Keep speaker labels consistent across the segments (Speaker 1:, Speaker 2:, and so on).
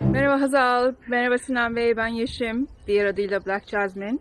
Speaker 1: Merhaba Hazal, merhaba Sinan Bey, ben Yeşim, diğer adıyla Black Jasmine.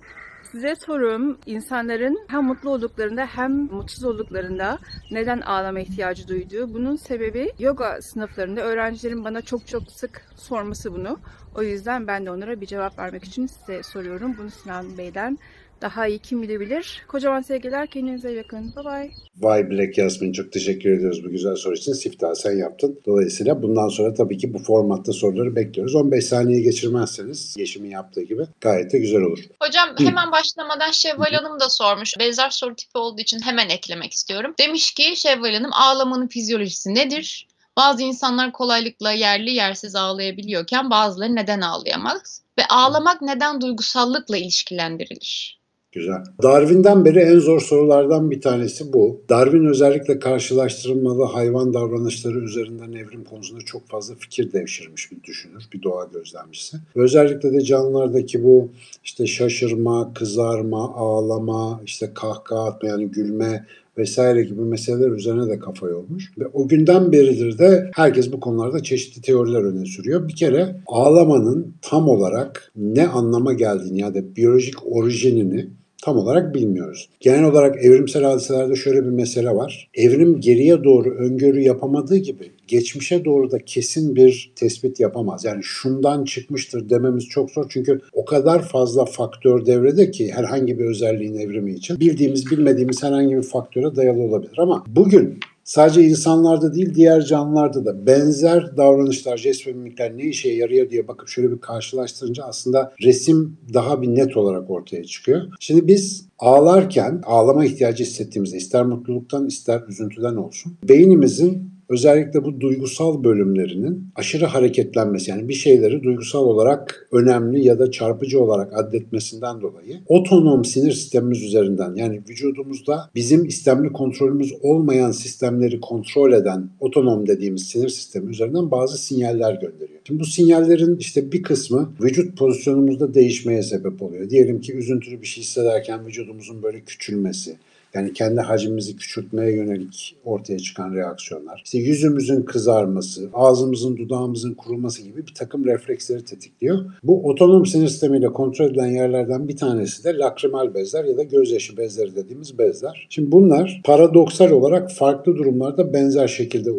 Speaker 1: Size sorum, insanların hem mutlu olduklarında hem mutsuz olduklarında neden ağlama ihtiyacı duyduğu. Bunun sebebi yoga sınıflarında öğrencilerin bana çok çok sık sorması bunu. O yüzden ben de onlara bir cevap vermek için size soruyorum. Bunu Sinan Bey'den daha iyi kim bilebilir. Kocaman sevgiler, kendinize iyi bakın. Bye bye.
Speaker 2: Vay Black Yasmin çok teşekkür ediyoruz bu güzel soru için. Siftah sen yaptın. Dolayısıyla bundan sonra tabii ki bu formatta soruları bekliyoruz. 15 saniye geçirmezseniz Yeşim'in yaptığı gibi gayet de güzel olur.
Speaker 3: Hocam hemen başlamadan Şevval Hanım da sormuş. Benzer soru tipi olduğu için hemen eklemek istiyorum. Demiş ki Şevval Hanım ağlamanın fizyolojisi nedir? Bazı insanlar kolaylıkla yerli yersiz ağlayabiliyorken bazıları neden ağlayamaz? Ve ağlamak neden duygusallıkla ilişkilendirilir?
Speaker 2: Güzel. Darwin'den beri en zor sorulardan bir tanesi bu. Darwin özellikle karşılaştırılmalı hayvan davranışları üzerinden evrim konusunda çok fazla fikir devşirmiş bir düşünür, bir doğa gözlemcisi. Özellikle de canlılardaki bu işte şaşırma, kızarma, ağlama, işte kahkaha atma yani gülme vesaire gibi meseleler üzerine de kafa yormuş. Ve o günden beridir de herkes bu konularda çeşitli teoriler öne sürüyor. Bir kere ağlamanın tam olarak ne anlama geldiğini ya da biyolojik orijinini tam olarak bilmiyoruz. Genel olarak evrimsel hadiselerde şöyle bir mesele var. Evrim geriye doğru öngörü yapamadığı gibi geçmişe doğru da kesin bir tespit yapamaz. Yani şundan çıkmıştır dememiz çok zor çünkü o kadar fazla faktör devrede ki herhangi bir özelliğin evrimi için bildiğimiz bilmediğimiz herhangi bir faktöre dayalı olabilir. Ama bugün Sadece insanlarda değil diğer canlılarda da benzer davranışlar, jest ve mimikler ne işe yarıyor diye bakıp şöyle bir karşılaştırınca aslında resim daha bir net olarak ortaya çıkıyor. Şimdi biz ağlarken ağlama ihtiyacı hissettiğimizde ister mutluluktan ister üzüntüden olsun beynimizin özellikle bu duygusal bölümlerinin aşırı hareketlenmesi yani bir şeyleri duygusal olarak önemli ya da çarpıcı olarak adetmesinden dolayı otonom sinir sistemimiz üzerinden yani vücudumuzda bizim istemli kontrolümüz olmayan sistemleri kontrol eden otonom dediğimiz sinir sistemi üzerinden bazı sinyaller gönderiyor. Şimdi bu sinyallerin işte bir kısmı vücut pozisyonumuzda değişmeye sebep oluyor. Diyelim ki üzüntülü bir şey hissederken vücudumuzun böyle küçülmesi, yani kendi hacmimizi küçültmeye yönelik ortaya çıkan reaksiyonlar. İşte yüzümüzün kızarması, ağzımızın, dudağımızın kuruması gibi bir takım refleksleri tetikliyor. Bu otonom sinir sistemiyle kontrol edilen yerlerden bir tanesi de lakrimal bezler ya da gözyaşı bezleri dediğimiz bezler. Şimdi bunlar paradoksal olarak farklı durumlarda benzer şekilde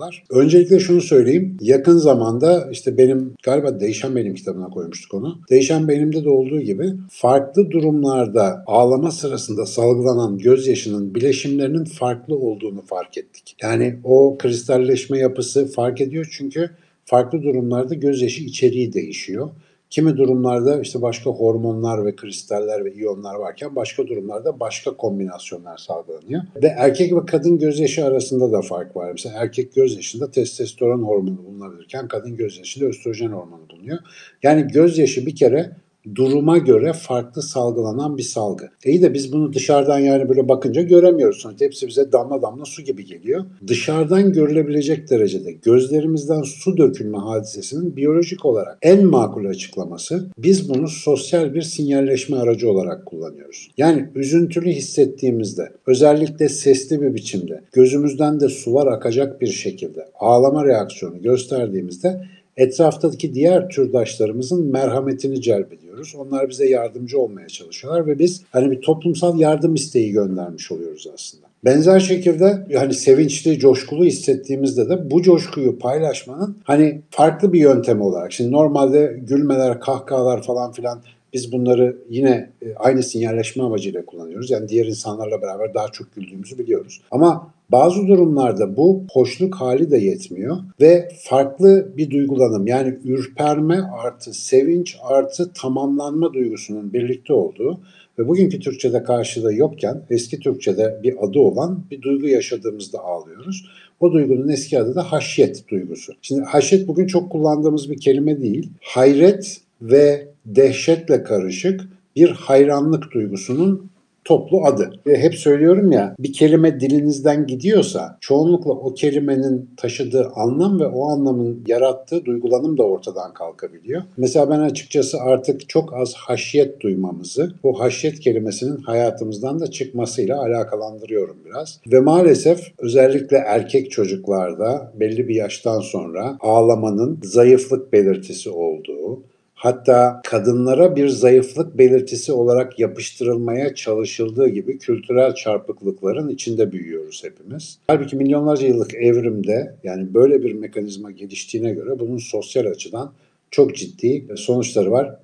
Speaker 2: uyarılıyorlar. Öncelikle şunu söyleyeyim. Yakın zamanda işte benim galiba Değişen Benim kitabına koymuştuk onu. Değişen Benim'de de olduğu gibi farklı durumlarda ağlama sırasında salgılanan gözyaşının bileşimlerinin farklı olduğunu fark ettik. Yani o kristalleşme yapısı fark ediyor çünkü farklı durumlarda gözyaşı içeriği değişiyor. Kimi durumlarda işte başka hormonlar ve kristaller ve iyonlar varken başka durumlarda başka kombinasyonlar sağlanıyor. Ve erkek ve kadın gözyaşı arasında da fark var. Mesela erkek gözyaşında testosteron hormonu bulunabilirken kadın gözyaşında östrojen hormonu bulunuyor. Yani gözyaşı bir kere duruma göre farklı salgılanan bir salgı. İyi de biz bunu dışarıdan yani böyle bakınca göremiyoruz. Sonuçta hepsi bize damla damla su gibi geliyor. Dışarıdan görülebilecek derecede gözlerimizden su dökülme hadisesinin biyolojik olarak en makul açıklaması biz bunu sosyal bir sinyalleşme aracı olarak kullanıyoruz. Yani üzüntülü hissettiğimizde özellikle sesli bir biçimde gözümüzden de sular akacak bir şekilde ağlama reaksiyonu gösterdiğimizde etraftaki diğer türdaşlarımızın merhametini celbediyoruz. Onlar bize yardımcı olmaya çalışıyorlar ve biz hani bir toplumsal yardım isteği göndermiş oluyoruz aslında. Benzer şekilde hani sevinçli, coşkulu hissettiğimizde de bu coşkuyu paylaşmanın hani farklı bir yöntemi olarak. Şimdi normalde gülmeler, kahkahalar falan filan biz bunları yine e, aynı sinyalleşme amacıyla kullanıyoruz. Yani diğer insanlarla beraber daha çok güldüğümüzü biliyoruz. Ama bazı durumlarda bu hoşluk hali de yetmiyor ve farklı bir duygulanım yani ürperme artı sevinç artı tamamlanma duygusunun birlikte olduğu ve bugünkü Türkçe'de karşılığı yokken eski Türkçe'de bir adı olan bir duygu yaşadığımızda ağlıyoruz. O duygunun eski adı da haşyet duygusu. Şimdi haşyet bugün çok kullandığımız bir kelime değil. Hayret ve dehşetle karışık bir hayranlık duygusunun toplu adı. Ve hep söylüyorum ya bir kelime dilinizden gidiyorsa çoğunlukla o kelimenin taşıdığı anlam ve o anlamın yarattığı duygulanım da ortadan kalkabiliyor. Mesela ben açıkçası artık çok az haşyet duymamızı bu haşyet kelimesinin hayatımızdan da çıkmasıyla alakalandırıyorum biraz. Ve maalesef özellikle erkek çocuklarda belli bir yaştan sonra ağlamanın zayıflık belirtisi olduğu, hatta kadınlara bir zayıflık belirtisi olarak yapıştırılmaya çalışıldığı gibi kültürel çarpıklıkların içinde büyüyoruz hepimiz. Halbuki milyonlarca yıllık evrimde yani böyle bir mekanizma geliştiğine göre bunun sosyal açıdan çok ciddi sonuçları var.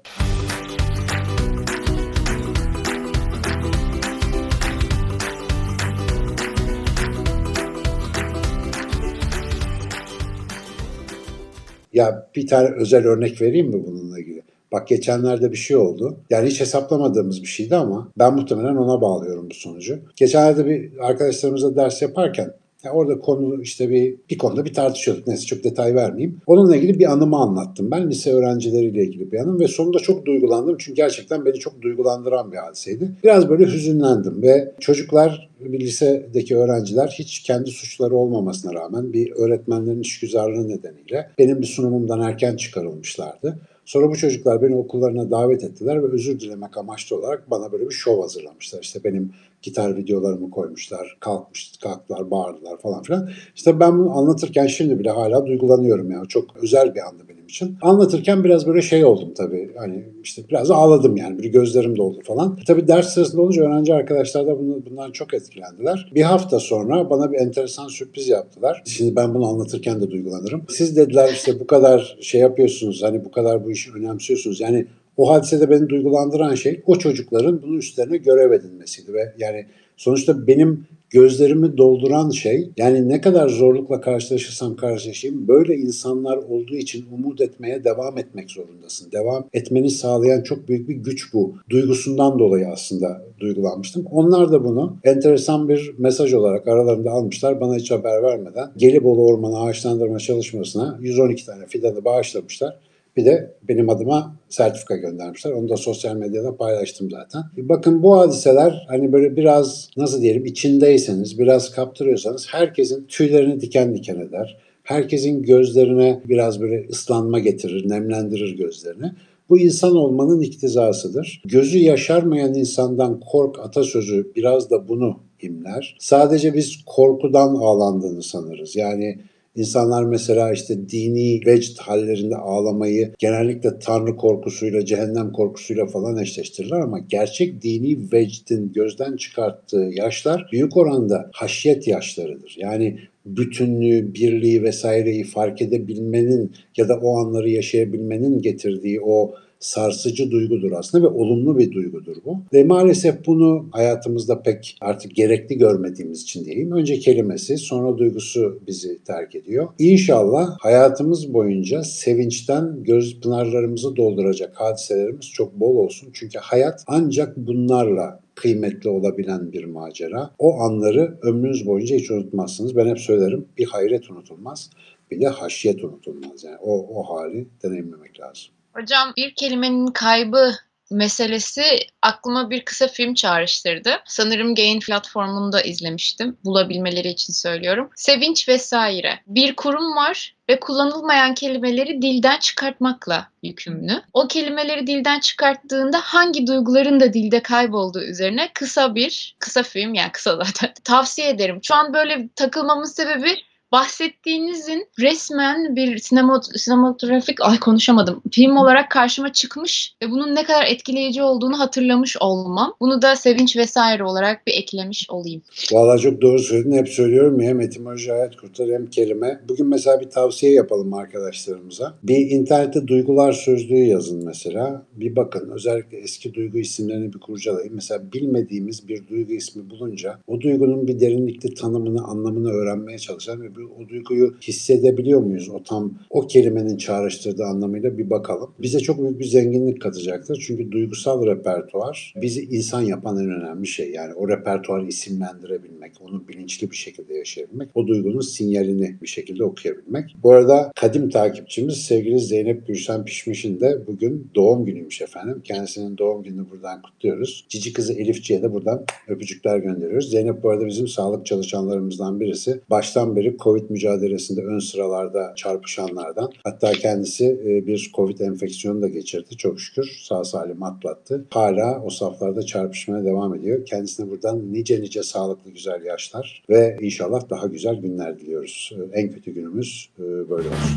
Speaker 2: Ya bir tane özel örnek vereyim mi bununla ilgili? Bak geçenlerde bir şey oldu. Yani hiç hesaplamadığımız bir şeydi ama ben muhtemelen ona bağlıyorum bu sonucu. Geçenlerde bir arkadaşlarımızla ders yaparken ya orada konu işte bir bir konuda bir tartışıyorduk. Neyse çok detay vermeyeyim. Onunla ilgili bir anımı anlattım ben. Lise öğrencileriyle ilgili bir anım ve sonunda çok duygulandım. Çünkü gerçekten beni çok duygulandıran bir hadiseydi. Biraz böyle hüzünlendim ve çocuklar bir lisedeki öğrenciler hiç kendi suçları olmamasına rağmen bir öğretmenlerin işgüzarlığı nedeniyle benim bir sunumumdan erken çıkarılmışlardı. Sonra bu çocuklar beni okullarına davet ettiler ve özür dilemek amaçlı olarak bana böyle bir şov hazırlamışlar. İşte benim gitar videolarımı koymuşlar, kalkmış, kalktılar, bağırdılar falan filan. İşte ben bunu anlatırken şimdi bile hala duygulanıyorum ya. Çok özel bir andı benim için. Anlatırken biraz böyle şey oldum tabii. Hani işte biraz ağladım yani. Bir gözlerim doldu falan. Tabii ders sırasında olunca öğrenci arkadaşlar da bundan çok etkilendiler. Bir hafta sonra bana bir enteresan sürpriz yaptılar. Şimdi ben bunu anlatırken de duygulanırım. Siz dediler işte bu kadar şey yapıyorsunuz. Hani bu kadar bu işi önemsiyorsunuz. Yani o hadisede beni duygulandıran şey o çocukların bunun üstlerine görev edinmesiydi ve yani sonuçta benim gözlerimi dolduran şey yani ne kadar zorlukla karşılaşırsam karşılaşayım böyle insanlar olduğu için umut etmeye devam etmek zorundasın. Devam etmeni sağlayan çok büyük bir güç bu. Duygusundan dolayı aslında duygulanmıştım. Onlar da bunu enteresan bir mesaj olarak aralarında almışlar. Bana hiç haber vermeden Gelibolu Ormanı ağaçlandırma çalışmasına 112 tane fidanı bağışlamışlar. Bir de benim adıma sertifika göndermişler. Onu da sosyal medyada paylaştım zaten. Bakın bu hadiseler hani böyle biraz nasıl diyelim içindeyseniz, biraz kaptırıyorsanız herkesin tüylerini diken diken eder. Herkesin gözlerine biraz böyle ıslanma getirir, nemlendirir gözlerini. Bu insan olmanın iktizasıdır. Gözü yaşarmayan insandan kork atasözü biraz da bunu imler. Sadece biz korkudan ağlandığını sanırız. Yani İnsanlar mesela işte dini vecd hallerinde ağlamayı genellikle tanrı korkusuyla, cehennem korkusuyla falan eşleştirirler ama gerçek dini vecdin gözden çıkarttığı yaşlar büyük oranda haşyet yaşlarıdır. Yani bütünlüğü, birliği vesaireyi fark edebilmenin ya da o anları yaşayabilmenin getirdiği o sarsıcı duygudur aslında ve olumlu bir duygudur bu. Ve maalesef bunu hayatımızda pek artık gerekli görmediğimiz için diyeyim. Önce kelimesi sonra duygusu bizi terk ediyor. İnşallah hayatımız boyunca sevinçten göz pınarlarımızı dolduracak hadiselerimiz çok bol olsun. Çünkü hayat ancak bunlarla kıymetli olabilen bir macera. O anları ömrünüz boyunca hiç unutmazsınız. Ben hep söylerim bir hayret unutulmaz bir de haşyet unutulmaz. Yani o, o hali deneyimlemek lazım.
Speaker 3: Hocam bir kelimenin kaybı meselesi aklıma bir kısa film çağrıştırdı. Sanırım Gain platformunda izlemiştim. Bulabilmeleri için söylüyorum. Sevinç vesaire. Bir kurum var ve kullanılmayan kelimeleri dilden çıkartmakla yükümlü. O kelimeleri dilden çıkarttığında hangi duyguların da dilde kaybolduğu üzerine kısa bir, kısa film yani kısa zaten tavsiye ederim. Şu an böyle takılmamın sebebi bahsettiğinizin resmen bir sinema, sinematografik ay konuşamadım film olarak karşıma çıkmış ve bunun ne kadar etkileyici olduğunu hatırlamış olmam. Bunu da sevinç vesaire olarak bir eklemiş olayım.
Speaker 2: Vallahi çok doğru söyledin. Hep söylüyorum ya hem etimoloji hayat kurtar hem kelime. Bugün mesela bir tavsiye yapalım arkadaşlarımıza. Bir internette duygular sözlüğü yazın mesela. Bir bakın özellikle eski duygu isimlerini bir kurcalayın. Mesela bilmediğimiz bir duygu ismi bulunca o duygunun bir derinlikli tanımını, anlamını öğrenmeye çalışan ve o duyguyu hissedebiliyor muyuz? O tam o kelimenin çağrıştırdığı anlamıyla bir bakalım. Bize çok büyük bir zenginlik katacaktır. Çünkü duygusal repertuar bizi insan yapan en önemli şey. Yani o repertuarı isimlendirebilmek, onu bilinçli bir şekilde yaşayabilmek, o duygunun sinyalini bir şekilde okuyabilmek. Bu arada kadim takipçimiz sevgili Zeynep Gülşen Pişmiş'in de bugün doğum günüymüş efendim. Kendisinin doğum gününü buradan kutluyoruz. Cici kızı Elifci'ye de buradan öpücükler gönderiyoruz. Zeynep bu arada bizim sağlık çalışanlarımızdan birisi. Baştan beri Covid mücadelesinde ön sıralarda çarpışanlardan. Hatta kendisi e, bir Covid enfeksiyonu da geçirdi çok şükür. Sağ salim atlattı. Hala o saflarda çarpışmaya devam ediyor. Kendisine buradan nice nice sağlıklı güzel yaşlar ve inşallah daha güzel günler diliyoruz. E, En kötü günümüz e, böyle olsun.